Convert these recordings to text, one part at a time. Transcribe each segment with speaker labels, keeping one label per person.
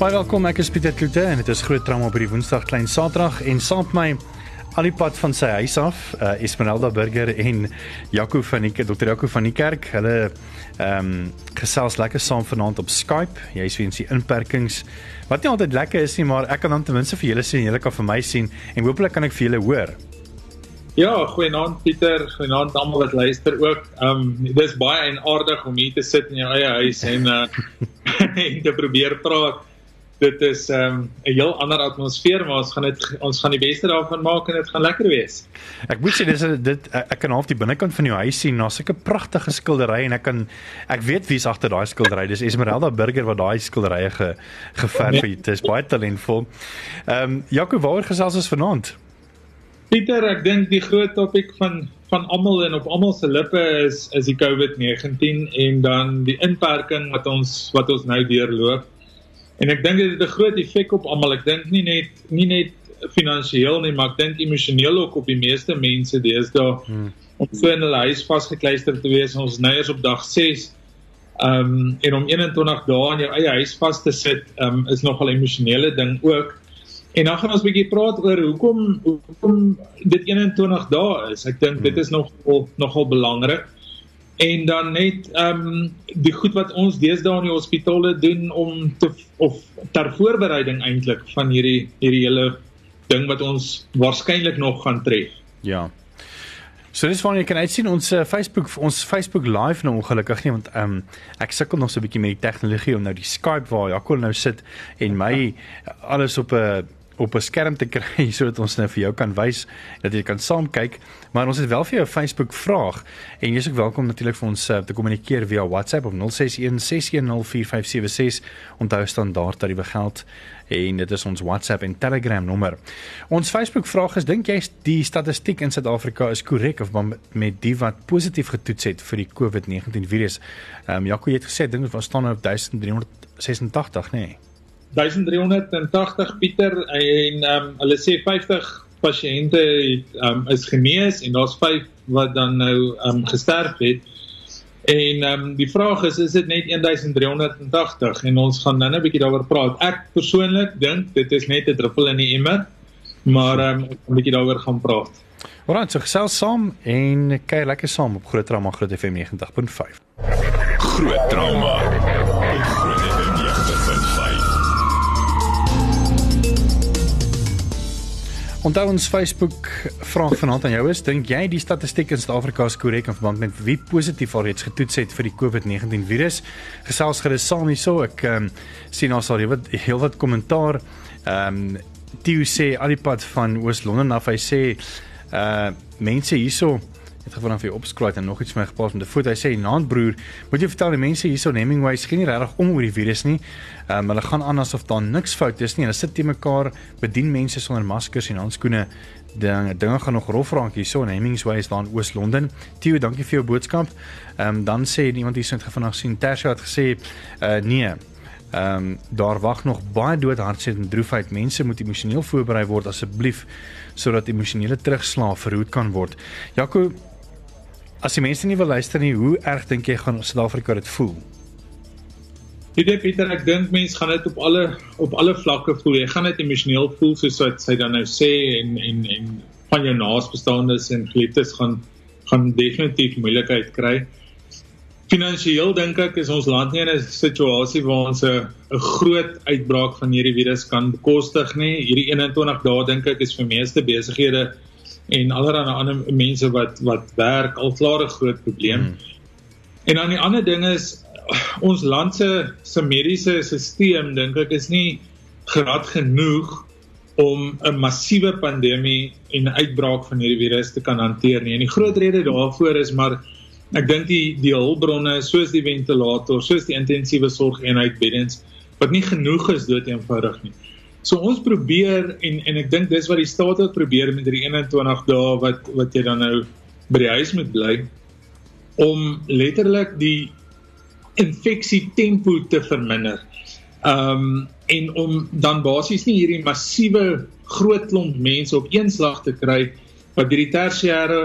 Speaker 1: Baie welkom, ek is Pieter Kloete en dit is groot trauma op hierdie Woensdag klein Saterdag en saam met my al die pad van sy huis af, uh, Esmeralda Burger en Jaco van die Dr. Jaco van die kerk. Hulle ehm um, gesels lekker saam vanaand op Skype. Jy sien die inperkings wat nie altyd lekker is nie, maar ek kan dan ten minste vir julle sien en julle kan vir my sien en hopelik kan ek vir julle hoor.
Speaker 2: Ja, goeienaand Pieter, goeienaand almal wat luister ook. Ehm um, dis baie en aardig om hier te sit in jou eie huis en uh en te probeer praat dit is ehm, 'n um, heel ander atmosfeer maar ons gaan dit ons gaan die beste daarvan maak en dit gaan lekker wees.
Speaker 1: Ek moet sê dis dit ek kan half die binnekant van jou huis sien. Daar's 'n pragtige skildery en ek kan ek weet wie's agter daai skildery. Dis Esmeralda Burger wat daai skilderye ge, geverf het. Dit is baie talentvol. Ehm um, Jaco, waaroor gesels ons vanaand?
Speaker 2: Pieter, ek dink die groot topik van van almal en op almal se lippe is is die COVID-19 en dan die inperking wat ons wat ons nou deurloop. En ek dink dit het 'n groot effek op almal. Ek dink nie net nie net finansiëel nie, maar ek dink emosioneel ook op die meeste mense deesdae. Hmm. Om so in hulle huis vasgekleister te wees. Ons nou is op dag 6. Ehm um, en om 21 dae in jou eie huis vas te sit, ehm um, is nogal 'n emosionele ding ook. En dan gaan ons 'n bietjie praat oor hoekom hoekom dit 21 dae is. Ek dink hmm. dit is nogal nogal belangrik en dan net ehm um, die goed wat ons deesdae in die hospitale doen om te of ter voorbereiding eintlik van hierdie hierdie hele ding wat ons waarskynlik nog gaan tref.
Speaker 1: Ja. So dis wanneer jy kan uitsien ons uh, Facebook ons Facebook live nou ongelukkig nie want ehm um, ek sukkel nog so 'n bietjie met die tegnologie om nou die Skype waar Jaco nou sit en my alles op 'n uh, op 'n skerm te kry sodat ons nou vir jou kan wys dat jy kan saam kyk. Maar ons het wel vir jou 'n Facebook vraag en jy's ook welkom natuurlik vir ons uh, te kommunikeer via WhatsApp op 0616104576. Onthou standaard tariewe geld en dit is ons WhatsApp en Telegram nommer. Ons Facebook vraag is dink jy die statistiek in Suid-Afrika is korrek of met die wat positief getoets het vir die COVID-19 virus? Ehm um, Jaco het gesê dink was staan op 1386 nê. Nee.
Speaker 2: 1380 Pieter en ehm um, hulle sê 50 pasiënte het ehm um, is genees en daar's 5 wat dan nou ehm um, gesterf het. En ehm um, die vraag is is dit net 1380 en ons gaan nou 'n bietjie daaroor praat. Ek persoonlik dink dit is net 'n druppel in die emmer, maar ehm um, 'n bietjie daaroor gaan praat.
Speaker 1: Alraai, so gesels saam en kyk lekker saam op Groot Trauma Groot FM 90.5. Groot Trauma. Groot Onthou ons Facebook vraag vanaand aan jou is: Dink jy die statistiek in Suid-Afrika is korrek in verband met wie positief alreeds getoets het vir die COVID-19 virus? Gesels gerus saam hierso. Ek um, sien ons al wat heel wat kommentaar. Ehm um, Tio sê alipad van Oos-London af. Hy sê uh mense hierso het gewoon af hier opskraai en nog iets my gepas met 'n foto. Hy sê naand broer, moet jy vertel die mense hierso Hemingway skien nie regtig om oor die virus nie. Ehm um, hulle gaan aan asof daar niks fout is nie. Hulle sit te mekaar, bedien mense sonder maskers en handskoene. Dinge dinge gaan nog rof raak hierso in Hemingway is daar in Oos-London. Tio, dankie vir jou boodskap. Ehm um, dan sê iemand hier sit vanaand sien Tersia het gesê uh nee, Ehm um, daar wag nog baie dood hartseer en droefheid. Mense moet emosioneel voorberei word asseblief sodat emosionele terugslag verhoed kan word. Jaco, As die mense nie wil luister nie, hoe erg dink jy gaan Suid-Afrika dit voel?
Speaker 2: Ek dink Pieter, ek dink mense gaan dit op alle op alle vlakke voel. Jy gaan dit emosioneel voel soos wat sy dan nou sê en en en van jou naasbestaandes en geliefdes gaan gaan definitief moeilikheid kry. Finansieel dink ek is ons land nie in 'n situasie waar ons 'n 'n groot uitbraak van hierdie virus kan bekostig nie. Hierdie 21 dae dink ek is vir meeste besighede en allerlei ander mense wat wat werk al klaar 'n groot probleem. Hmm. En dan die ander ding is ons land se se mediese stelsel dink ek is nie gerad genoeg om 'n massiewe pandemie en 'n uitbraak van hierdie virus te kan hanteer nie. En die groot rede daarvoor is maar ek dink die die hulpbronne soos die ventilator, soos die intensiewe sorgeenheid beddens wat nie genoeg is dood eenvoudig nie. So ons probeer en en ek dink dis wat die staat het probeer met hierdie 21 dae wat wat jy dan nou by die huis moet bly om letterlik die infeksie tempo te verminder. Um en om dan basies nie hierdie massiewe groot klomp mense op een slag te kry wat hierdie tersiêre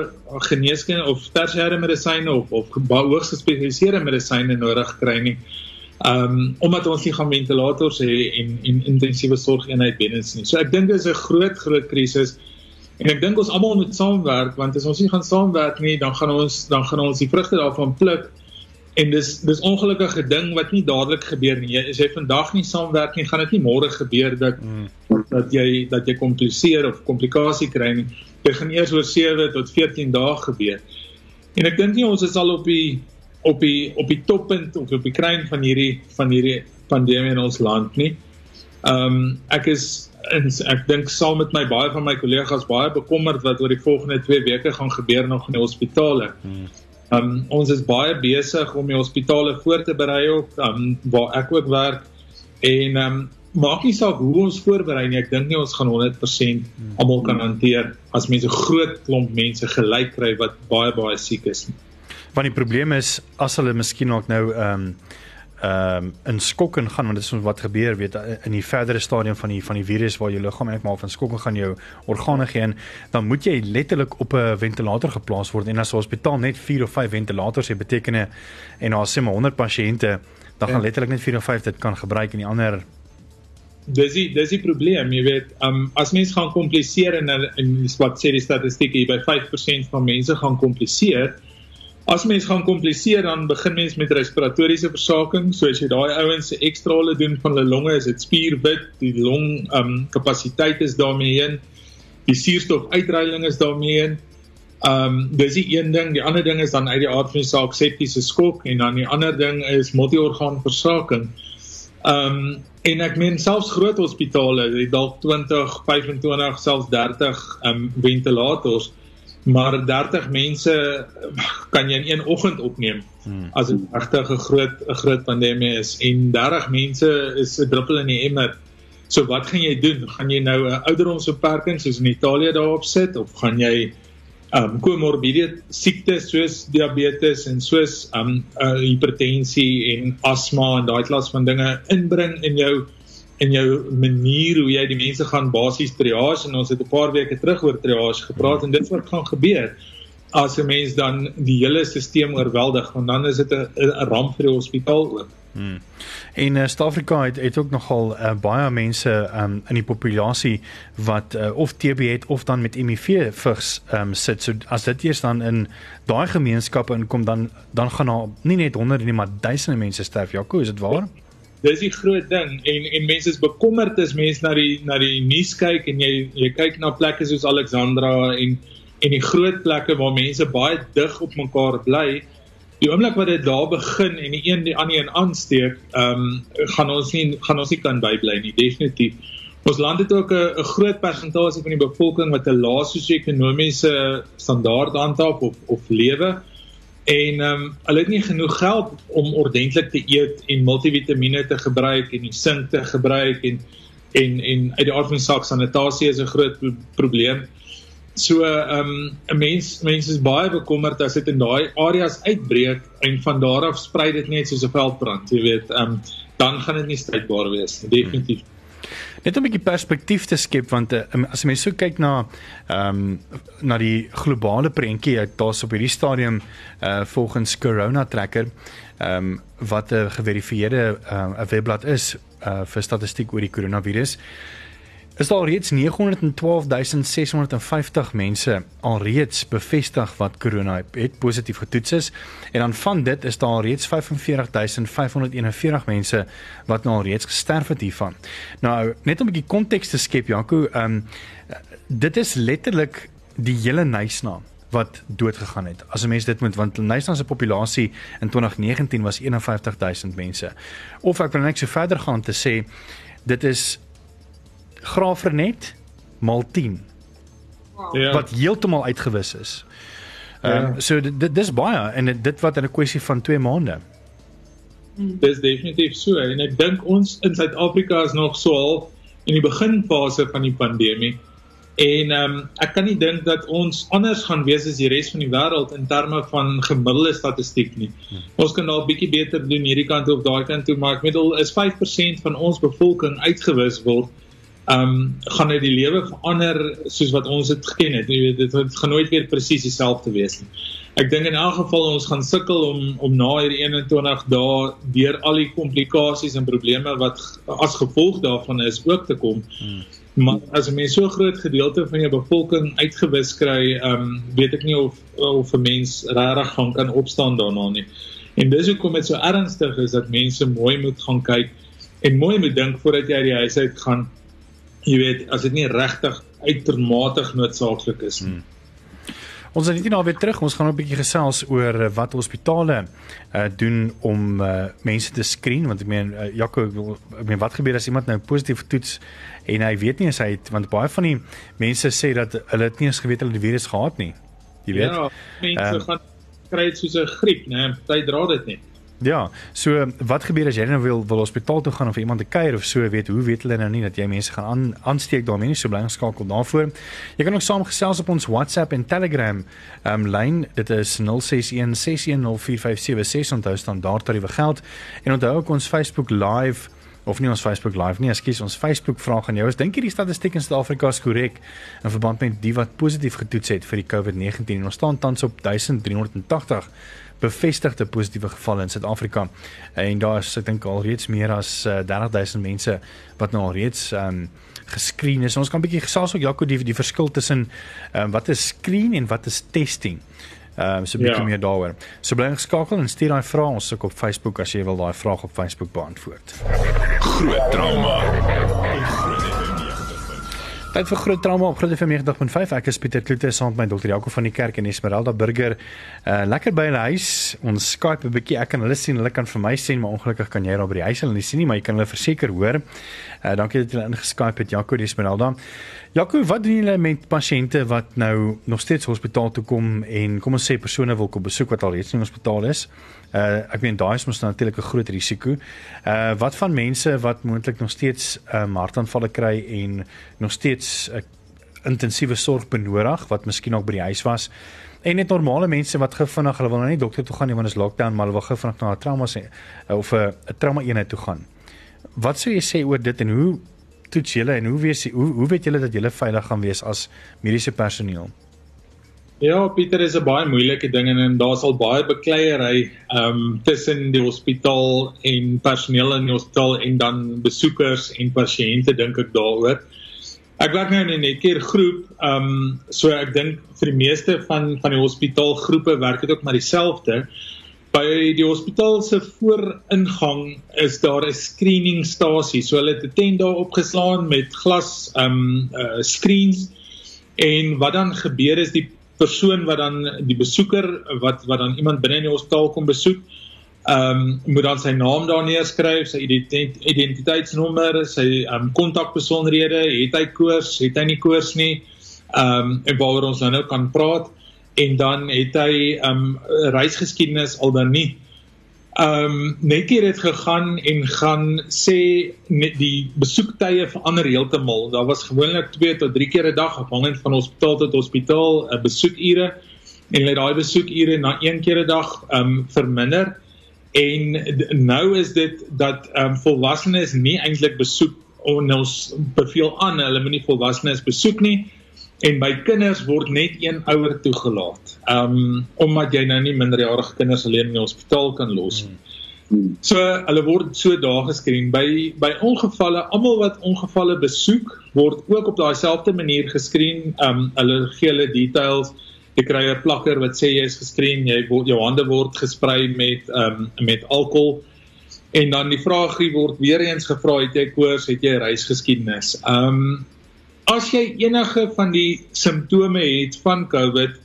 Speaker 2: geneeskunde of tersiêre medisyne of of hoogs gespesialiseerde medisyne nodig kry nie. Ehm um, omdat ons nie gaan ventilators hê en en intensiewe sorgeenheid binne nie. So ek dink dit is 'n groot groot krisis. En ek dink ons almal moet saamwerk want as ons nie gaan saamwerk nie, dan gaan ons dan gaan ons die vrugte daarvan pluk. En dis dis ongelukkige ding wat nie dadelik gebeur nie. As jy vandag nie saamwerk nie, gaan dit nie môre gebeur dat mm. dat jy dat jy kompliseer of komplikasie kry nie. Dit gaan eers oor 7 tot 14 dae gebeur. En ek dink nie ons is al op die op die op die toppunt of op die kruin van hierdie van hierdie pandemie in ons land nie. Ehm um, ek is en ek dink saam met my baie van my kollegas baie bekommerd wat oor die volgende 2 weke gaan gebeur nog in die hospitale. Ehm um, ons is baie besig om die hospitale voor te berei op um, waar ek ook werk en ehm um, maak nie saak hoe ons voorberei nie. Ek dink nie ons gaan 100% almal kan hanteer as mense groot klomp mense gelyk kry wat baie baie siek is nie
Speaker 1: want die probleem is as hulle miskien ook nou ehm um, ehm um, in skokken gaan want dit is wat gebeur weet in die verdere stadium van die van die virus waar jou liggaam eintlik maar van skokken gaan jou organe gee en dan moet jy letterlik op 'n ventilator geplaas word en as 'n hospitaal net 4 of 5 ventilators het beteken en daar sê maar 100 pasiënte dan gaan ja. letterlik net 4 of 5 dit kan gebruik en die ander
Speaker 2: dis die dis die probleem jy weet um, as mense gaan kompliseer en in wat sê die statistieke by 5% van mense gaan kompliseer As mens gaan kompliseer dan begin mens met respiratoriese versaking, so as jy daai ouens se ekstra hulle doen van hulle longe, is dit spierwit, die long um kapasiteit is daarmee heen. Die suurstof uitreiling is daarmee heen. Um dis die een ding, die ander ding is dan uit die aard van die saak septiese skok en dan die ander ding is multiorgaan versaking. Um en ek meen selfs groot hospitale, dit dalk 20, 25, selfs 30 um ventilators maar 30 mense kan jy in een oggend opneem hmm. as dit regtig 'n groot 'n groot pandemie is en 30 mense is 'n druppel in die emmer. So wat gaan jy doen? Gaan jy nou 'n ouderdomsbeperking soos in Italië daarop sit of gaan jy um komorbide siektes soos diabetes en soos um uh, hipertensie en asma en daai klas van dinge inbring in jou in jou manier hoe jy die mense gaan basies triage en ons het 'n paar weke terug oor triage gepraat en dit wat gaan gebeur as 'n mens dan die hele stelsel oorweldig want dan is dit 'n ramp vir die hospitaal ook. Hmm.
Speaker 1: En uh, Suid-Afrika het het ook nogal uh, baie mense um, in die populasie wat uh, of TB het of dan met HIV vigs um, sit. So as dit eers dan in daai gemeenskappe inkom dan dan gaan daar nie net honderde nie maar duisende mense sterf. Jaco, is dit waar? Ja
Speaker 2: dis die groot ding en en mense is bekommerd as mense na die na die nuus kyk en jy jy kyk na plekke soos Alexandra en en die groot plekke waar mense baie dig op mekaar bly. Die oomblik wat dit daar begin en die een die ander een aansteek ehm um, gaan ons nie gaan ons nie kan bybly nie definitief. Ons land het ook 'n groot persentasie van die bevolking wat 'n lae sosio-ekonomiese standaard handhaaf of of lewe en ehm um, hulle het nie genoeg geld om ordentlik te eet en multivitamiene te gebruik en die sink te gebruik en en en uit die aard van saak sanitasie is 'n groot probleem. So ehm um, 'n mens mense is baie bekommerd as dit in daai areas uitbreek en van daar af sprei dit net soos 'n veldbrand, jy weet, ehm um, dan gaan dit nie strydbaar wees nie, definitief. Hmm.
Speaker 1: Net 'n bietjie perspektief te skep want uh, as jy mens so kyk na ehm um, na die globale prentjie, daar's op hierdie stadium uh volgens Corona Tracker ehm um, wat 'n geverifieerde ehm, 'n uh, webblad is uh vir statistiek oor die koronavirus is daar reeds 912650 mense alreeds bevestig wat corona het positief getoets is en dan van dit is daar reeds 45541 mense wat nou alreeds gesterf het hiervan. Nou net om 'n bietjie konteks te skep Jaco, ehm um, dit is letterlik die hele Nysna wat dood gegaan het. As 'n mens dit moet want Nysna se populasie in 2019 was 51000 mense. Of ek wil net so verder gaan te sê dit is Graafrenet maal 10. Wow. Ja. Wat heeltemal uitgewis is. Ehm um, ja. so dit dis baie en dit, dit wat in 'n kwessie van 2 maande.
Speaker 2: Hmm. Dis definitief so en ek dink ons in Suid-Afrika is nog so al in die beginfase van die pandemie. En ehm um, ek kan nie dink dat ons anders gaan wees as die res van die wêreld in terme van gemiddelde statistiek nie. Hmm. Ons kan dalk bietjie beter doen hierdie kant of daai kant toe, maar ek bedoel is 5% van ons bevolking uitgewis word ehm um, gaan dit die lewe verander soos wat ons dit geken het. Jy weet dit gaan nooit weer presies dieselfde wees nie. Ek dink in elk geval ons gaan sukkel om om na hierdie 21 dae deur al die komplikasies en probleme wat as gevolg daarvan is ook te kom. Hmm. Maar as 'n mens so groot gedeelte van jou bevolking uitgewis kry, ehm um, weet ek nie of of 'n mens regtig gaan kan opstaan daarna nie. En dis hoekom dit so ernstig is dat mense mooi moet gaan kyk en mooi moet dink voordat jy uit die huis uit gaan. Jy weet, as dit nie regtig uitermate noodsaaklik is nie. Hmm.
Speaker 1: Ons is net nou weer terug. Ons gaan 'n bietjie gesels oor eh, wat hospitale uh doen om uh mense te screen want ek meen uh, Jaco ek meen wat gebeur as iemand nou positief toets en hy weet nie as hy het want baie van die mense sê dat hulle dit nie eens geweet hulle die virus gehad nie. Jy weet.
Speaker 2: Ja, mense um, gaan kry dit soos 'n griep, né? Party dra dit nie.
Speaker 1: Ja, so wat gebeur as jy nou wil wil hospitaal toe gaan of iemand te kuier of so weet hoe weet hulle nou nie dat jy mense gaan aan aansteek daarmee nie so bly geskakel daarvoor. Jy kan ook saamgesels op ons WhatsApp en Telegram um lyn dit is 0616104576 onthou staan daar tariewe geld. En onthou ook ons Facebook live of nie ons Facebook live nie, ekskuus, ons Facebook vraag aan jou is dink jy die statistiek in Suid-Afrika is korrek in verband met die wat positief getoets het vir die COVID-19 en ons staan tans op 1380 bevestigde positiewe gevalle in Suid-Afrika. En daar is ek dink al reeds meer as uh, eh, 30000 mense wat nou al reeds um geskreen is. Ons kan 'n bietjie gesels oor Jaco die die verskil tussen um wat is screen en wat is testing. Ehm um, so 'n bietjie ja. meer daaroor. So bly geskakel en stuur daai vrae ons ook op Facebook as jy wil daai vraag op Facebook beantwoord. Groot trauma. Tyd vir groot trauma op Groot FM 90.5. Ek is Pieter Kloete saam met my dokter Jaco van die kerk en Esmeralda Burger. Uh lekker by hulle huis. Ons Skype 'n bietjie. Ek kan hulle sien, hulle kan vir my sien, maar ongelukkig kan jy daar by die huis hulle nie sien nie, maar jy kan hulle verseker hoor. Uh dankie dat jy ingeskype het Jaco en Esmeralda. Jaco, wat doen julle met pasiënte wat nou nog steeds hospitaal toe kom en kom ons sê persone wil kom besoek wat al reeds in die hospitaal is? Uh ek meen daai is mos natuurlik 'n groot risiko. Uh wat van mense wat moontlik nog steeds um, hartaanvalle kry en nog steeds 'n uh, intensiewe sorg benodig wat miskien nog by die huis was? En net normale mense wat gou vinnig hulle wil nou nie dokter toe gaan nie want dit is lockdown maar hulle wil gou vinnig na 'n trauma sê of 'n trauma eenheid toe gaan. Wat sou jy sê oor dit en hoe toets julle en hoe weet hoe hoe weet julle dat julle veilig gaan wees as mediese personeel?
Speaker 2: Ja, Pieter is 'n baie moeilike ding en, en daar's al baie bekleierery um tussen die hospitaal en personeel in die hospitaal en dan besoekers en pasiënte dink ek daaroor. Ek werk nou in 'n netkeer groep, um so ek dink vir die meeste van van die hospitaalgroepe werk dit ook maar dieselfde. By die hospitaal se vooringang is daar 'n screeningstasie. So hulle het 'n tent daar opgeslaan met glas um uh screens en wat dan gebeur is die persoon wat dan die besoeker wat wat dan iemand binne in die hospitaal kom besoek, ehm um, moet dan sy naam daar neerskryf, sy ident identiteitsnommer, sy ehm um, kontakbesonderhede, het hy koors, het hy nie koors nie. Ehm um, en waaroor ons nou nou kan praat en dan het hy ehm um, reisgeskiedenis al dan nie ehm um, net hier het gegaan en gaan sê die besoektye verander heeltemal. Daar was gewoonlik 2 tot 3 keer 'n dag afhangend van hospitaal tot hospitaal 'n uh, besoekure en hulle daai besoekure na 1 keer 'n dag ehm um, verminder. En nou is dit dat ehm um, volwassenes nie eintlik besoek ons beveel aan hulle moenie volwassenes besoek nie en by kinders word net een ouer toegelaat. Um omdat jy nou nie minderjarige kinders alleen in die hospitaal kan los nie. Hmm. So hulle word so daar geskreen by by ongevalle, almal wat ongevalle besoek word ook op daai selfde manier geskreen. Um hulle gee hulle details. Jy kry 'n plakker wat sê jy is geskreen, jy word jou hande word gesprei met um met alkohol. En dan die vraagie word weer eens gevra het jy koors, het jy reisgeskiedenis. Um as jy enige van die simptome het van COVID,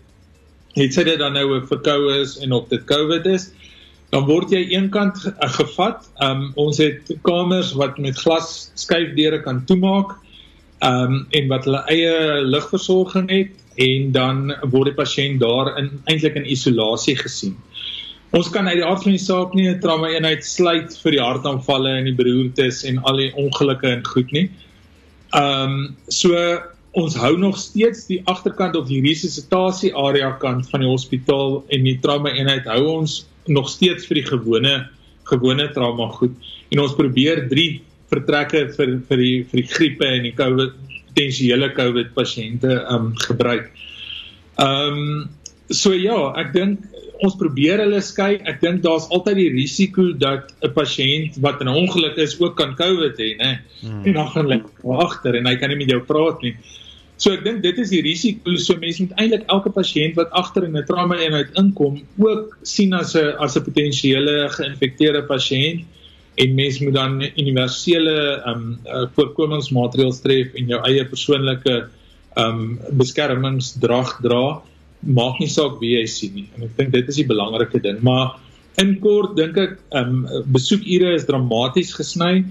Speaker 2: het sy dit dan nou 'n verkoue is en of dit COVID is, dan word jy eenkant gevat. Um ons het kamers wat met glas skuifdeure kan toemaak. Um en wat hulle eie lugversorging het en dan word die pasiënt daar in eintlik in isolasie gesien. Ons kan uit die aard van die saak nie 'n trauma eenheid sluit vir die hartaanvalle en die beroertes en al die ongelukke en goed nie. Ehm um, so ons hou nog steeds die agterkant of die resusitasie area kant van die hospitaal en die trauma eenheid hou ons nog steeds vir die gewone gewone trauma goed en ons probeer drie vertrekke vir vir die vir die griepe en die COVID potensiële COVID pasiënte um gebruik. Um so ja, ek dink ons probeer hulle skei. Ek dink daar's altyd die risiko dat 'n pasiënt wat in 'n ongeluk is ook kan COVID hê, né? Hmm. En dan gaan hulle agter en hy kan nie met jou praat nie. So ek dink dit is die risiko. So mense moet eintlik elke pasiënt wat agter in 'n trauma eenheid inkom ook sien as 'n as 'n potensiële geïnfekteerde pasiënt en mens moet dan universele ehm um, uh, voorkomingsmaatreëls tref en jou eie persoonlike ehm um, beskermingsdrag dra maak nie saak wie jy sien nie. En ek dink dit is die belangrike ding. Maar in kort dink ek ehm um, besoekure is dramaties gesny.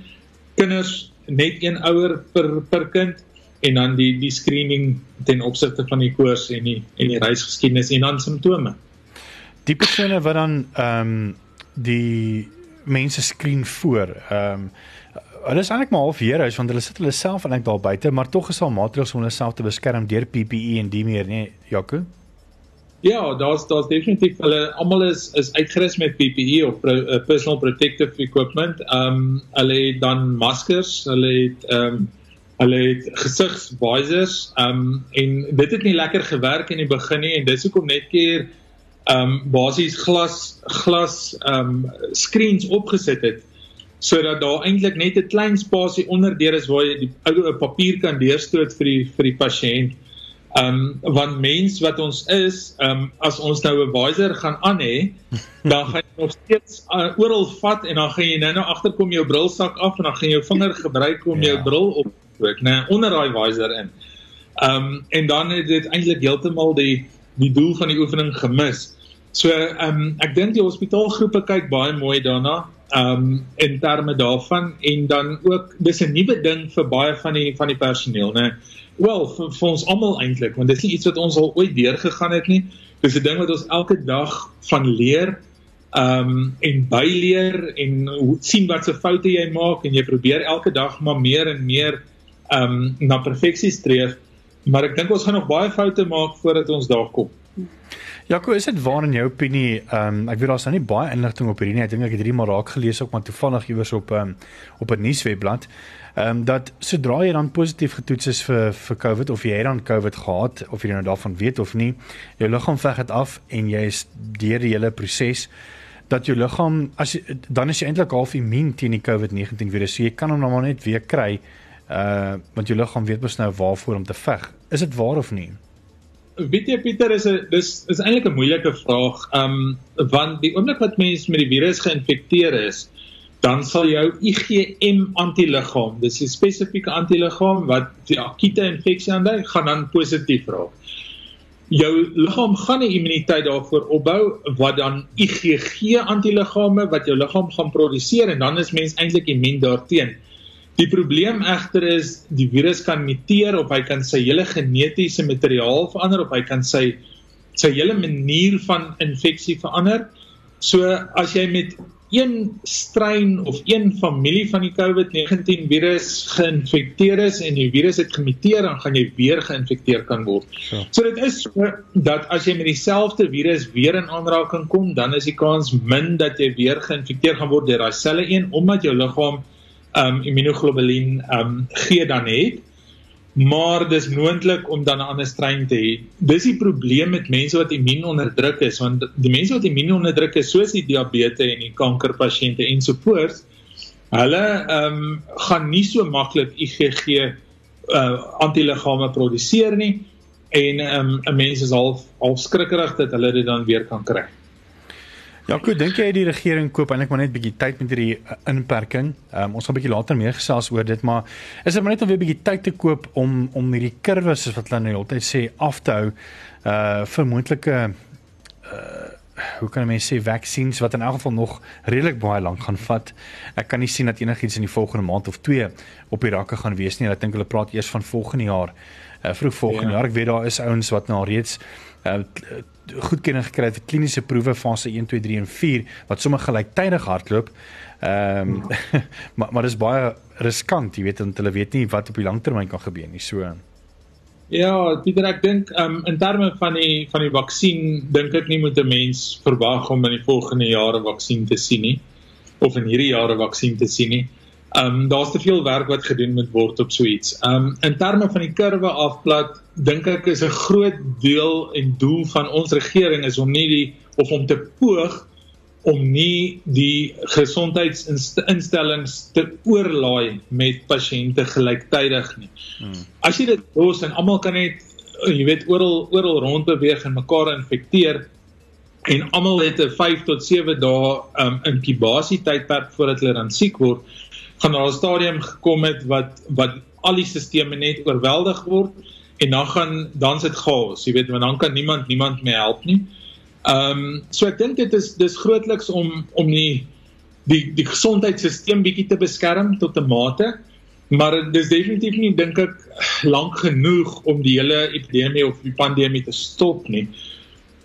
Speaker 2: Kinders net een ouer per per kind en dan die die screening ten opsigte van die koors en die en die reisgeskiedenis en dan simptome.
Speaker 1: Die persone wat dan ehm um, die mense skreen voor. Ehm um, hulle is eintlik maar half hier huis want hulle sit hulle self eintlik daar buite, maar tog is al maatreëls om hulle self te beskerm deur PPE en die meer, nee, Jaco?
Speaker 2: Ja, daar's daar's definitief hulle almal is is uitgerus met PPE of pro, uh, personal protective equipment. Ehm um, hulle het dan maskers, hulle het ehm um, hulle het gesigsvisors. Ehm um, en dit het nie lekker gewerk in die begin nie en dis hoekom net keer ehm um, basies glas glas ehm um, screens opgesit het sodat daar eintlik net 'n klein spasie onderdeur is waar jy die ou papier kan deurstoot vir die vir die pasiënt. Ehm um, want mens wat ons is, ehm um, as ons nou 'n visor gaan aan hê, dan gaan jy nog steeds uh, oral vat en dan gaan jy nou nou agterkom jou brilsak af en dan gaan jy jou vinger gebruik om ja. jou bril op te druk, né, onder daai visor in. Ehm um, en dan het dit eintlik heeltemal die die doel van die oefening gemis. So ehm um, ek dink die hospitaalgroepe kyk baie mooi daarna ehm um, in terme daarvan en dan ook dis 'n nuwe ding vir baie van die van die personeel, né. Wel vir, vir ons almal eintlik want dit is nie iets wat ons al ooit deurgegaan het nie. Dis 'n ding wat ons elke dag van leer um, en byleer en sien wat se foute jy maak en jy probeer elke dag maar meer en meer um, na perfeksie streef. Maar ek dink ons gaan nog baie foute maak voordat ons daar kom.
Speaker 1: Jaco, is dit waar in jou opinie? Ehm um, ek weet daar's nou nie baie inligting op hierdie nie. Ek dink ek het hierdie maar raak gelees ook maar toevallig iewers op ehm um, op 'n nuuswebblad. Ehm um, dat sodra jy dan positief getoets is vir vir COVID of jy dan COVID gehad of jy nou daarvan weet of nie, jou liggaam veg dit af en jy is deur die hele proses dat jou liggaam as jy, dan is jy eintlik half immuun teen die COVID-19 virus. So jy kan hom nou maar net weer kry. Uh want jou liggaam weet mos nou waarvoor om te veg. Is dit waar of nie?
Speaker 2: Weet jy Pieter is 'n dis is eintlik 'n moeilike vraag. Um want die oomblik wat mens met die virus geïnfekteer is, dan sal jou IgM antiliggaam, dis 'n spesifieke antiliggaam wat die akute infeksie aandui, gaan dan positief raak. Jou liggaam gaan 'n immuniteit daarvoor opbou wat dan IgG antiliggame wat jou liggaam gaan produseer en dan is mens eintlik immuun daarteenoor. Die probleem egter is die virus kan muteer of hy kan sy hele genetiese materiaal verander of hy kan sy sy hele manier van infeksie verander. So as jy met een strain of een familie van die COVID-19 virus geïnfekteer is en die virus het gemuteer, dan gaan jy weer geïnfekteer kan word. Ja. So dit is so dat as jy met dieselfde virus weer in aanraking kom, dan is die kans min dat jy weer geïnfekteer gaan word deur daai selle een omdat jou liggaam um immunoglobulien um gee dan het maar dis moontlik om dan 'n ander strain te hê. Dis die probleem met mense wat immuun onderdruk is want die mense wat immuun onderdruk is soos die diabetes en die kankerpasiënte ensovoorts hulle um gaan nie so maklik IgG uh antiliggame produseer nie en um 'n mens is half half skrikkerig dat hulle dit dan weer kan kry.
Speaker 1: Ja, goed, dink jy die regering koop eintlik maar net 'n bietjie tyd met hierdie uh, inperking? Um, ons gaan 'n bietjie later meer gesels oor dit, maar is dit maar net om weer 'n bietjie tyd te koop om om hierdie kurwes soos wat hulle nou altyd sê af te hou uh vir moontlike uh hoe kan mense sê vaksines wat in elk geval nog redelik baie lank gaan vat. Ek kan nie sien dat enigiets in die volgende maand of 2 op die rakke gaan wees nie. Ek dink hulle praat eers van volgende jaar. Uh vroeg volgende ja. jaar. Ek weet daar is ouens wat nou reeds uh goedkeuring gekry het vir kliniese proewe fase 1, 2, 3 en 4 wat sommer gelyktydig hardloop. Ehm um, maar maar dis baie riskant, jy weet, want hulle weet nie wat op die langtermyn kan gebeur nie. So
Speaker 2: Ja, Pieter, ek dink um, in terme van die van die vaksin dink ek nie moet 'n mens verwag om in die volgende jare vaksin te sien nie of in hierdie jare vaksin te sien nie. Ehm um, daar's te veel werk wat gedoen moet word op so iets. Ehm um, in terme van die kurwe afplat, dink ek is 'n groot deel en doel van ons regering is om nie die of om te poog om nie die gesondheidsinstellings te oorlaai met pasiënte gelyktydig nie. Hmm. As jy dit los en almal kan net jy weet oral oral rond beweeg en mekaar infekteer en almal het 'n 5 tot 7 dae um, inkubasie tydperk voordat hulle dan siek word, gaan daar 'n stadium gekom het wat wat al die stelsels net oorweldig word en dan gaan dan sit chaos, jy weet, want dan kan niemand niemand meer help nie. Ehm um, so ek dink dit is dis grootliks om om die die die gesondheidstelsel bietjie te beskerm tot 'n mate, maar dis definitief nie dink ek lank genoeg om die hele epidemie of die pandemie te stop nie. Ehm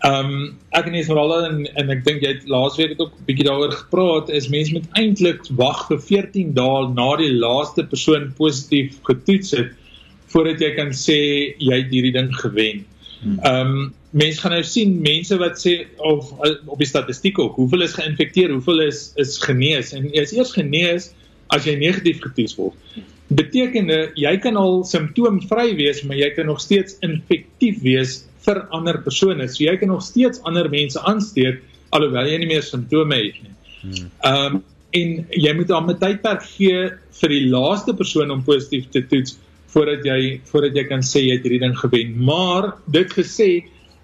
Speaker 2: um, ek en Esmeralda en, en ek dink jy het laasweek het ook 'n bietjie daaroor gepraat is mense moet eintlik wag vir 14 dae na die laaste persoon positief getoets het voordat jy kan sê jy het hierdie ding gewen. Hmm. Ehm um, mense gaan nou sien mense wat sê of op die statistiek ook hoeveel is geïnfekteer, hoeveel is is genees en jy is eers genees as jy negatief getoets word. Beteken jy kan al simptoomvry wees, maar jy kan nog steeds infektief wees vir ander persone. So jy kan nog steeds ander mense aansteek alhoewel jy nie meer simptome het nie. Hmm. Ehm um, en jy moet dan met tydperk gee vir die laaste persoon om positief te toets voordat jy voordat jy kan sê jy het hierdie ding gewen. Maar dit gesê,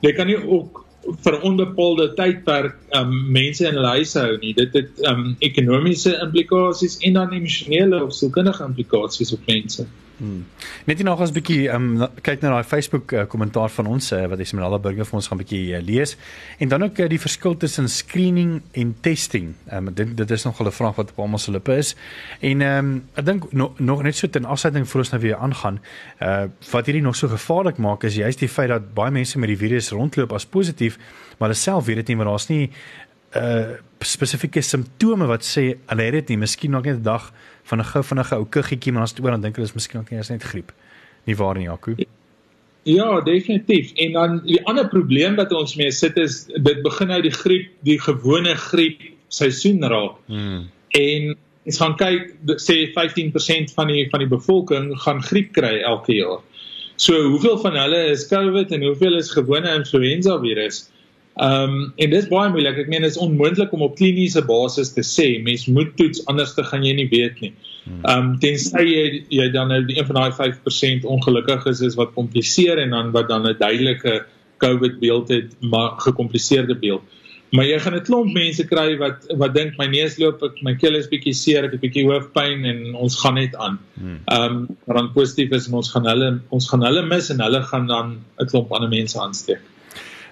Speaker 2: jy kan nie ook vir onbepaalde tydperk um mense in hulle huise hou nie. Dit het um ekonomiese implikasies en dan emosionele of sielkundige implikasies op mense.
Speaker 1: Hmm. Net nie nog ons bietjie um kyk na daai Facebook uh, kommentaar van ons uh, wat Esmeralda Burger vir ons gaan bietjie uh, lees en dan ook uh, die verskil tussen screening en testing. Um dit dit is nog 'n vraag wat op almal se lippe is. En um ek dink no, nog net so ten afsluiting voor ons nou weer aangaan, uh wat hierdie nog so gevaarlik maak is juist die feit dat baie mense met die virus rondloop as positief, maar hulle self weet dit nie want daar's nie uh spesifieke simptome wat sê hulle het dit nie, miskien nog net 'n dag van 'n gou vinnige ou kuggetjie maar as dit oor dan dink hulle is miskien ook net griep. Nie waar nie, Jaco?
Speaker 2: Ja, definitief. En dan die ander probleem wat ons mee sit is dit begin nou die griep, die gewone griep seisoen raak. Hmm. En ons gaan kyk sê 15% van die van die bevolking gaan griep kry elke jaar. So hoeveel van hulle is COVID en hoeveel is gewone influenza virus? Ehm um, en dit is baie moeilik. Ek meen dit is onmoontlik om op kliniese basis te sê mens moet toets anders te gaan jy nie weet nie. Hmm. Ehm um, tensy jy jy dan nou die een van daai 5% ongelukkig is is wat kompliseer en dan wat dan 'n duidelike COVID beeld het, maar gekompliseerde beeld. Maar jy gaan 'n klomp mense kry wat wat dink my neus loop, ek my keel is bietjie seer, ek het bietjie hoofpyn en ons gaan net aan. Hmm. Ehm um, maar dan positief is en ons gaan hulle ons gaan hulle mis en hulle gaan dan 'n klomp ander mense aansteek.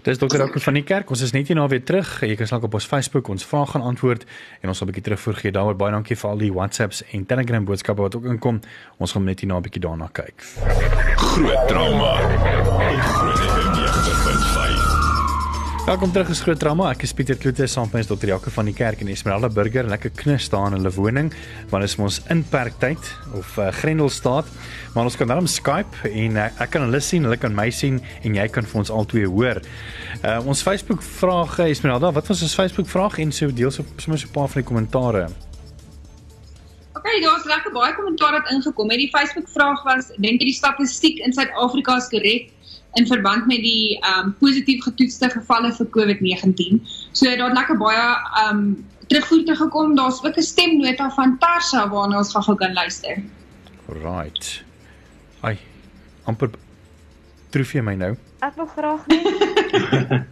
Speaker 1: Dis dokter Ouke van die kerk. Ons is net hier na weer terug. Jy kan slaag op ons Facebook ons vrae gaan antwoord en ons sal 'n bietjie terugvoer gee daaroor. Baie dankie vir al die WhatsApps en Telegram boodskappe wat ook inkom. Ons gaan net hier na 'n bietjie daarna kyk. Groot drama. Groot Welkom terug is Groot Drama. Ek is Pieter Kloete saam met Dr. Jaco van die kerk en Esmeralda Burger. Lekker knus staan in hulle woning want is ons inperktyd of uh, Grendelstaat. Maar ons kan daarom Skype en uh, ek kan hulle sien, hulle kan my sien en jy kan vir ons albei hoor. Uh, ons Facebook vraag Esmeralda, wat was ons Facebook vraag en so deel so sommer so 'n paar van die kommentare.
Speaker 3: Okay, daar's lekker baie kommentaar wat ingekom het. Die Facebook vraag was, dink jy die statistiek in Suid-Afrika is korrek? In verband met die um positief getoetste gevalle vir COVID-19. So daar het lekker baie um terugvoer te gekom. Daar's ook 'n stemnota van Tarsa waarna ons gaan kan luister.
Speaker 1: Right. Ai. amper troef jy my nou.
Speaker 4: Ek wil graag net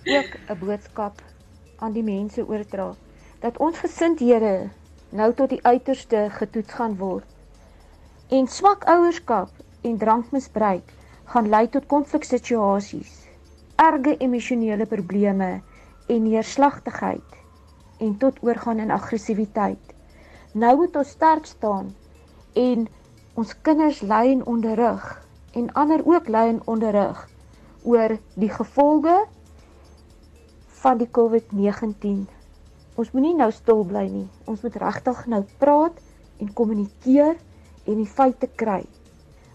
Speaker 4: ook 'n boodskap aan die mense oordra dat ons gesindhede nou tot die uiterste getoets gaan word. En swak ouerskap en drankmisbruik gaan lei tot konfliksituasies, erge emosionele probleme en neerslagtigheid en tot oorgaan in aggressiwiteit. Nou moet ons sterk staan en ons kinders lei en onderrig en ander ook lei en onderrig oor die gevolge van die COVID-19. Ons moenie nou stil bly nie. Ons moet regtig nou praat en kommunikeer en die feite kry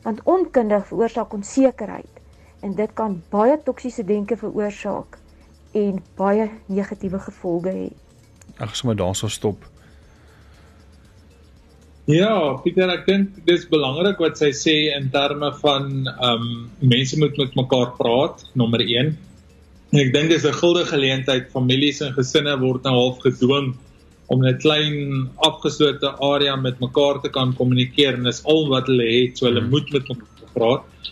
Speaker 4: want onkunde veroorsaak onsekerheid en dit kan baie toksiese denke veroorsaak en baie negatiewe gevolge hê.
Speaker 1: Ag, sommer daarso stop.
Speaker 2: Ja, Pieter, ek dink dis belangrik wat sy sê in terme van ehm um, mense moet met mekaar praat, nommer 1. En ek dink dis 'n guldige geleentheid families en gesinne word nou half gedwing om in 'n klein afgeslote area met mekaar te kan kommunikeer en dis al wat hulle het, so hulle hmm. moet met mekaar praat.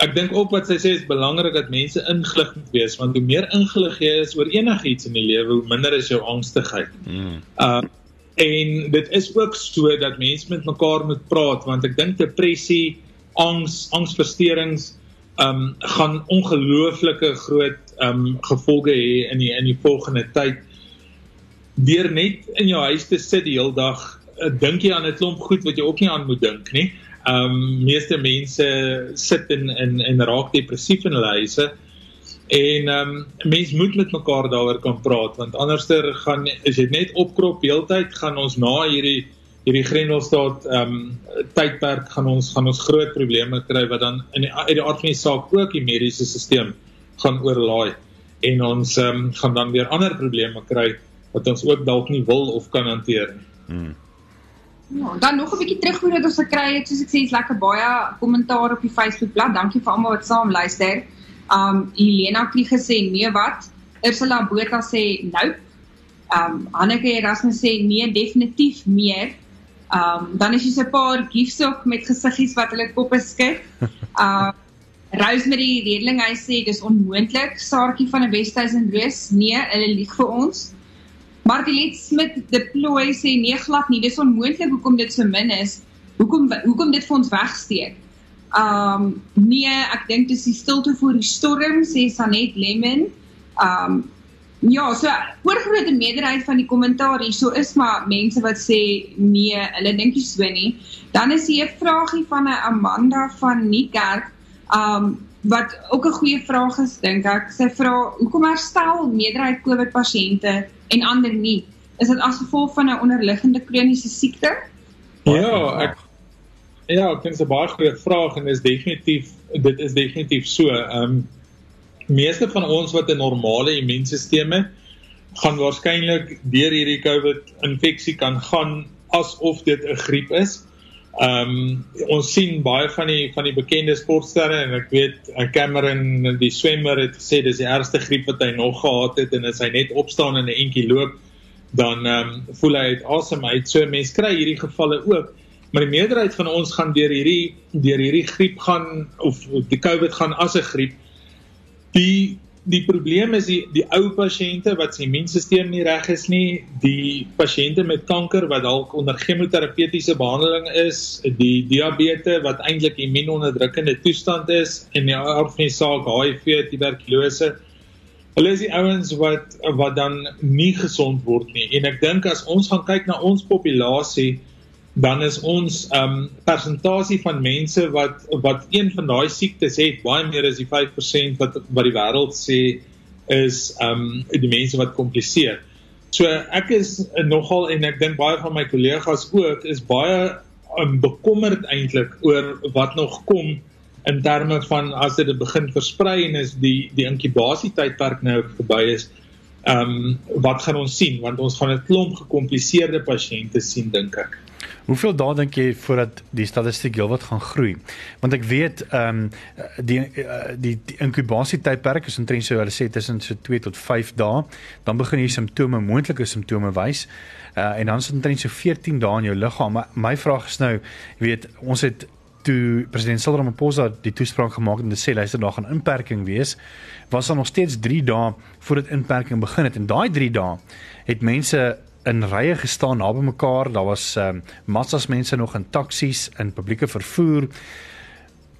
Speaker 2: Ek dink ook wat sy sê is belangrik dat mense ingelig moet wees want hoe meer ingelig jy is oor enigiets in die lewe, hoe minder is jou angstigheid. Mm. Uh en dit is ook so dat mense met mekaar moet praat want ek dink depressie, angs, angsversteurings um gaan ongelooflike groot um gevolge hê in die in die volgende tyd. Deur net in jou huis te sit die hele dag, uh, dink jy aan 'n klomp goed wat jy ook nie aan moet dink nie. Um meeste mense sit in in en raak depressief in hulle huise. En ehm um, mense moet met mekaar daaroor kan praat want anderster gaan as jy net opkrop heeltyd gaan ons na hierdie hierdie Grendelstaat ehm um, tydperk gaan ons gaan ons groot probleme kry wat dan in die uit die aard van die saak ook die mediese stelsel gaan oorlaai en ons ehm um, gaan dan weer ander probleme kry wat ons ook dalk nie wil of kan hanteer nie. Hmm.
Speaker 3: Ja, dan nog 'n bietjie terugvoer wat ons gekry het, soos ek sê, is lekker baie kommentaar op die Facebookblad. Dankie vir almal wat saam luister. Um Helena het gesê nee wat? Ursula Botha sê nope. Um Anneke Erasmus sê nee definitief meer. Um dan is jy 'n paar gifs ook met gesiggies wat hulle koppe skud. Um Rosemary Redling hy sê dis onmoontlik. Saartjie van die Westhuizen Roos, nee, hulle lieg vir ons. Martiet Smit deploy sê nee glad nie, dis onmoontlik hoekom dit so min is. Hoekom hoekom dit vir ons wegsteek? Um nee, ek dink dis die stilte voor die storm sê Sanet Lemon. Um ja, so oorgrootste meerderheid van die kommentaar hierso is maar mense wat sê nee, hulle dink nie so nie. Dan is hier 'n vragie van 'n Amanda van Niekerk. Um wat ook 'n goeie vraag is dink ek. Sy vra hoekom herstel meerderheid COVID pasiënte en ander nie? Is dit as gevolg van 'n onderliggende kroniese siekte?
Speaker 2: Ja, ek Ja, ek dink dit is 'n baie goeie vraag en is definitief dit is definitief so. Ehm um, meeste van ons wat 'n normale immuunstelsel het, gaan waarskynlik deur hierdie COVID infeksie kan gaan asof dit 'n griep is. Ehm um, ons sien baie van die van die bekende sportsterre en ek weet eh, Cameron die swemmer het gesê dis die ergste griep wat hy nog gehad het en as hy net opstaan en 'n entjie loop dan ehm um, voel hy uit asem uit. So mense kry hierdie gevalle ook maar die meerderheid van ons gaan deur hierdie deur hierdie griep gaan of die COVID gaan as 'n griep. Die die probleem is die die ou pasiënte wat se immuunstelsel nie reg is nie, die pasiënte met kanker wat dalk onder chemoterapeutiese behandeling is, die diabetes wat eintlik immuunonderdrukkende toestand is en die aard van die saak HIV, tuberkulose. Hulle is die ouens wat wat dan nie gesond word nie. En ek dink as ons gaan kyk na ons populasie dan is ons um persentasie van mense wat wat een van daai siektes het baie meer as die 5% wat wat die wêreld sê is um die mense wat kompliseer. So ek is nogal en ek dink baie van my kollegas ook is baie um, bekommerd eintlik oor wat nog kom in terme van as dit begin versprei en is die die inkubasietydperk nou verby is. Um wat gaan ons sien want ons gaan 'n klomp gekompliseerde pasiënte sien dink ek.
Speaker 1: Hoeveel dae dink jy voordat die statistiek heelwat gaan groei? Want ek weet ehm um, die die die inkubasietydperk is omtrent so hulle sê tussen so 2 tot 5 dae, dan begin hier simptome, moontlike simptome wys. Uh, en dan is dit omtrent so 14 dae in jou liggaam. Maar my vraag is nou, jy weet, ons het toe president Cyril Ramaphosa die toespraak gemaak en gesê luister daar gaan inperking wees, was daar nog steeds 3 dae voordat inperking begin het en daai 3 dae het mense in rye gestaan naby mekaar. Daar was ehm um, massas mense nog in taksies in publieke vervoer.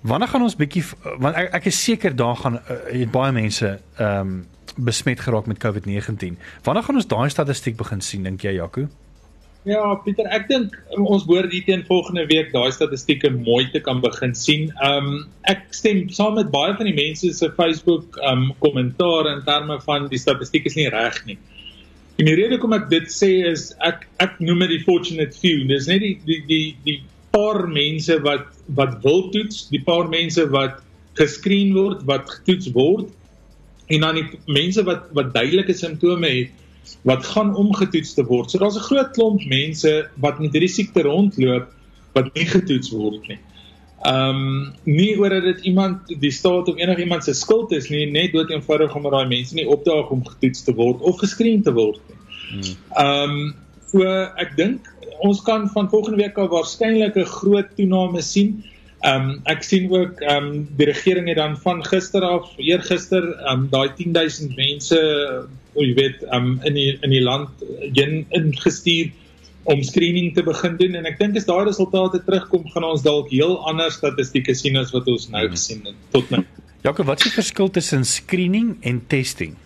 Speaker 1: Wanneer gaan ons bietjie want ek, ek is seker daar gaan uh, het baie mense ehm um, besmet geraak met COVID-19. Wanneer gaan ons daai statistiek begin sien dink jy Jaco?
Speaker 2: Ja, Pieter, ek dink ons behoort hier teen volgende week daai statistieke mooi te kan begin sien. Ehm um, ek stem saam met baie van die mense se Facebook ehm um, kommentaar in terme van die statistiek is nie reg nie. En die rede hoekom ek dit sê is ek ek noem dit die fortunate few. Dis net die die die die paar mense wat wat wil toets, die paar mense wat geskreen word, wat getoets word en dan die mense wat wat duidelike simptome het wat gaan om getoets te word. So daar's 'n groot klomp mense wat met hierdie siekte rondloop wat nie getoets word nie. Ehm um, nie oor dat dit iemand die staat of enigiemand se skuld is nie, net dood eenvoudig omdat daai mense nie opdaag om getoets te word of geskreen te word nie. Hmm. Ehm um, so ek dink ons kan van volgende week af waarskynlik 'n groot toename sien. Ehm um, ek sien ook ehm um, die regering het dan van gister af, eergister, ehm um, daai 10000 mense, o jy weet, ehm um, in die in die land heen ingestuur om screening te begin doen en ek dink as daai resultate terugkom, gaan ons dalk heel ander statistieke sien as wat ons nou gesien het tot nou.
Speaker 1: Jakob, wat is die verskil tussen screening en testing?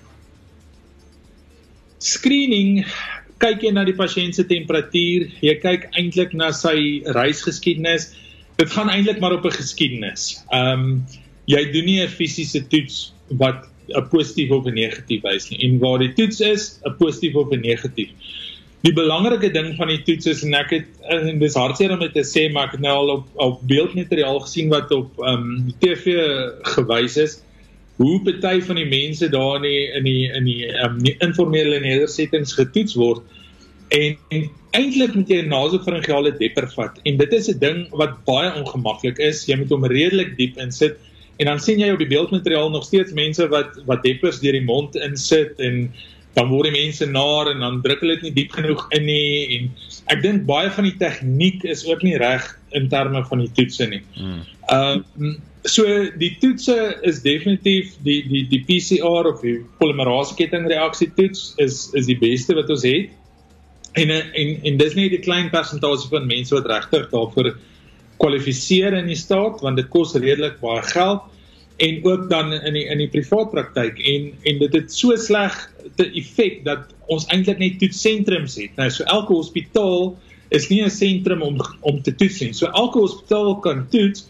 Speaker 2: Screening kyk jy na die pasiënt se temperatuur, jy kyk eintlik na sy reisgeskiedenis. Dit gaan eintlik maar op 'n geskiedenis. Ehm um, jy doen nie 'n fisiese toets wat 'n positief of 'n negatief wys nie. En waar die toets is, 'n positief of 'n negatief. Die belangrike ding van die toets is en ek het en dis hartseer om te sê, maar ek het nou al op op beeldmateriaal gesien wat op ehm um, TV gewys is hoe party van die mense daar in die in die in die, um, die informele nedersettings getoets word en, en eintlik moet jy 'n nasopharyngeale depper vat en dit is 'n ding wat baie ongemaklik is jy moet hom redelik diep insit en dan sien jy op die beeldmateriaal nog steeds mense wat wat deppers deur die mond insit en dan word die mense naar en dan druk hulle dit nie diep genoeg in nie en ek dink baie van die tegniek is ook nie reg in terme van die toetse nie. Hmm. Ehm um, so die toetse is definitief die die die PCR of die polimerase kettingreaksie toets is is die beste wat ons het. En en en dis nie die klein persentasie van mense wat regtig daarvoor kwalifiseer in die staat want dit kos redelik baie geld en ook dan in die in die privaat praktyk en en dit het so sleg te effek dat ons eintlik net toetssentrums het. Nou so elke hospitaal is nie 'n sentrum om om te toets nie. So elke hospitaal kan toets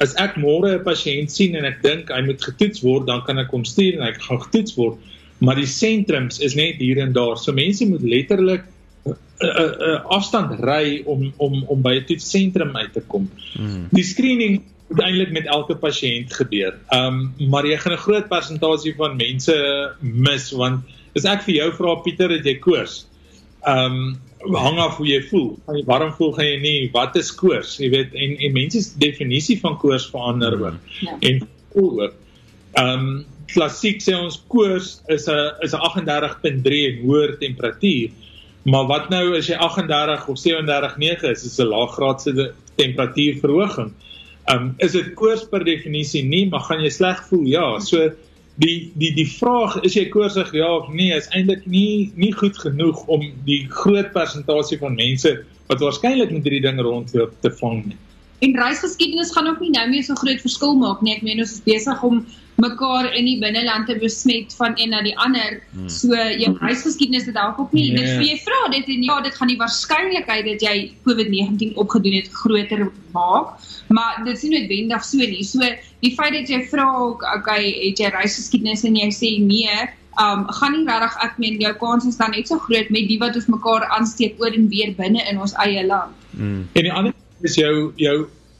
Speaker 2: as ek môre 'n pasiënt sien en ek dink hy moet getoets word, dan kan ek hom stuur en hy gaan getoets word. Maar die sentrums is net hier en daar. So mense moet letterlik 'n uh, uh, uh, afstand ry om om om by 'n toetssentrum uit te kom. Hmm. Die screening moet eintlik met elke pasiënt gebeur. Ehm um, maar jy gaan 'n groot persentasie van mense mis want as ek vir jou vra Pieter dat jy koors. Ehm um, hang af hoe jy voel. Gaan jy warm voel, gaan jy nie. Wat is koors? Jy weet en en mense se definisie van koors verander ook. Ja. En voel ook. Ehm um, klassiek sê ons koors is 'n is 'n 38.3 en hoër temperatuur. Maar wat nou as jy 38 of 37.9 is, is 'n laaggraadse temperatuurverhoging. Ehm um, is dit koors per definisie nie, maar gaan jy sleg voel? Ja, so die die die vraag is jy koorsig ja of nee is eintlik nie nie goed genoeg om die groot persentasie van mense wat waarskynlik met hierdie ding rondloop te vang nie.
Speaker 3: En reisgeskiedenis gaan ook nie nou meer so groot verskil maak nie. Ek meen ons is besig om mekaar in die binneland te besmet van een na die ander. Hmm. So jou reisgeskiedenis het dalk ook nie nee. dit vir jy vra dit en ja, dit gaan die waarskynlikheid dat jy COVID-19 opgedoen het groter maak, maar dit is nie noodwendig so nie. So die feit dat jy vra okay, het jy reisgeskiedenis en jy sê nee, um gaan nie regtig ek meen jou kans is dan net so groot met die wat ons mekaar aansteek oor en weer binne in ons eie land.
Speaker 2: Hmm. En die ander is jou jou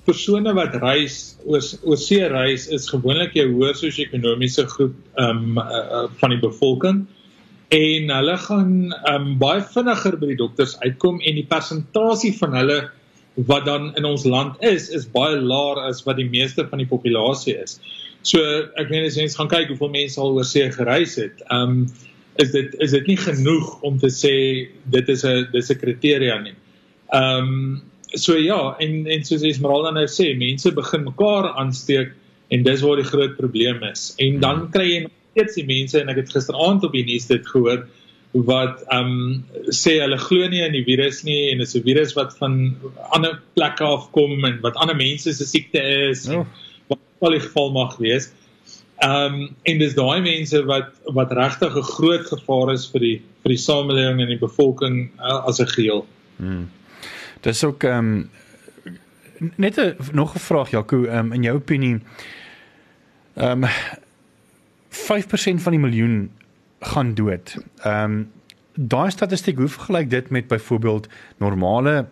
Speaker 2: persone wat reis oor oor see reis is gewoonlik jou hoër sosio-ekonomiese groep um uh, van die bevolking en hulle gaan um baie vinniger by die dokters uitkom en die persentasie van hulle wat dan in ons land is is baie laer as wat die meeste van die populasie is. So ek meen as jy gaan kyk hoeveel mense al oor see gereis het, um is dit is dit nie genoeg om te sê dit is 'n dis 'n kriteria nie. Um so ja, en en soos Esmeralda nou sê, mense begin mekaar aansteek en dis waar die groot probleem is. En dan hmm. kry jy steeds die mense en ek het gisteraand op die nuus dit gehoor wat ehm um, sê hulle glo nie in die virus nie en dit is 'n virus wat van ander plekke afkom en wat ander mense se siekte is. Oh. Wat al die geval mag wees. Ehm um, en dis daai mense wat wat regtig 'n groot gevaar is vir die vir die samelewing en die bevolking uh, as 'n geheel. Hmm.
Speaker 1: Dis ook ehm um, net 'n nog 'n vraag Jaco, ehm um, in jou opinie ehm um, 5% van die miljoen gaan dood. Ehm um, daai statistiek hoe vergelyk dit met byvoorbeeld normale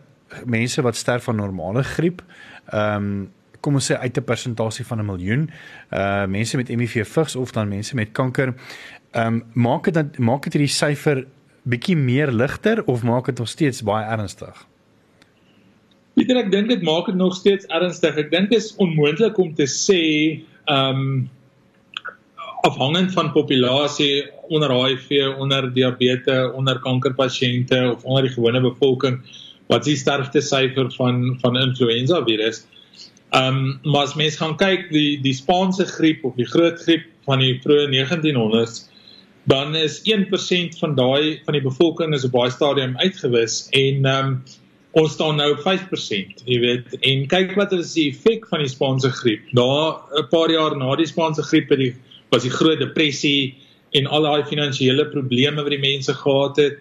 Speaker 1: mense wat sterf van normale griep? Ehm um, kom ons sê uit 'n persentasie van 'n miljoen uh mense met HIV vigs of dan mense met kanker. Ehm um, maak dit dan maak dit hierdie syfer bietjie meer ligter of maak dit nog steeds baie ernstig?
Speaker 2: Pieter, ek dink dit maak dit nog steeds ernstig. Ek dink dit is onmoontlik om te sê ehm um, afhangend van populasie onder HIV, onder diabetes, onder kankerpasiënte of onder die gewone bevolking wat die sterfte syfer van van influenza virus. Ehm um, maar as mens gaan kyk die die Spaanse griep of die groot griep van die vroeë 1900s dan is 1% van daai van die bevolking is op baie stadium uitgewis en ehm um, ons staan nou op 5%, jy weet. En kyk wat is die effek van die Spaanse griep. Na 'n paar jaar na die Spaanse griep het die was die groot depressie en al daai finansiële probleme wat die mense gehad het.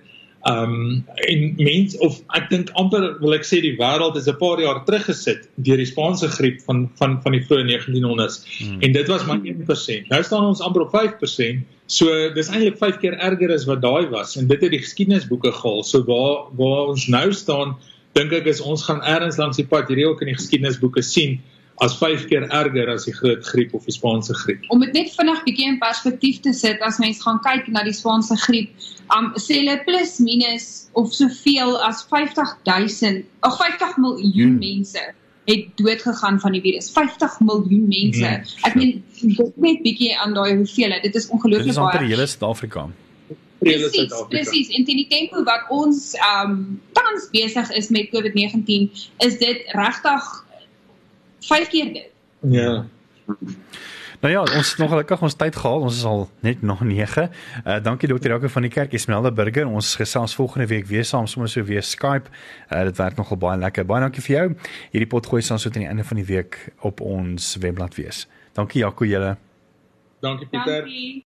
Speaker 2: Um en mense of ek dink amper wil ek sê die wêreld is 'n paar jaar teruggesit deur die Spaanse griep van van van die vroeë 1900s. Hmm. En dit was maar 1%. Nou staan ons amper op 5%. So dis eintlik 5 keer erger as wat daai was en dit het die geskiedenisboeke gehaal. So waar waar ons nou staan dink ek is ons gaan eers langs die pad hierdie ook in die geskiedenisboeke sien as 5 keer erger as die groot griep of die Spaanse griep.
Speaker 3: Om dit net vinnig bietjie in perspektief te sit as mens gaan kyk na die Spaanse griep, um sê hulle plus minus of soveel as 50000 of 50 miljoen hmm. mense het dood gegaan van die virus. 50 miljoen mense. Hmm. Ek meen dit net bietjie aan daai hoeveelheid. Dit is ongelooflik baie. Dit is
Speaker 1: amper hele Suid-Afrika
Speaker 3: presies presies en teen die tempo wat ons um tans besig is met COVID-19 is dit regtig 5 keer dit.
Speaker 2: Ja.
Speaker 1: Nou ja, ons het nog gelukkig ons tyd gehaal. Ons is al net nog 9. Uh dankie dokter Jaco van die kerk Esmeralda Burger. Ons gesels volgende week weer saam sommer so weer Skype. Uh dit werk nogal baie lekker. Baie dankie vir jou. Hierdie pot gooi sal so teen die einde van die week op ons webblad wees. Dankie Jaco julle.
Speaker 2: Dankie Pieter. Dankie.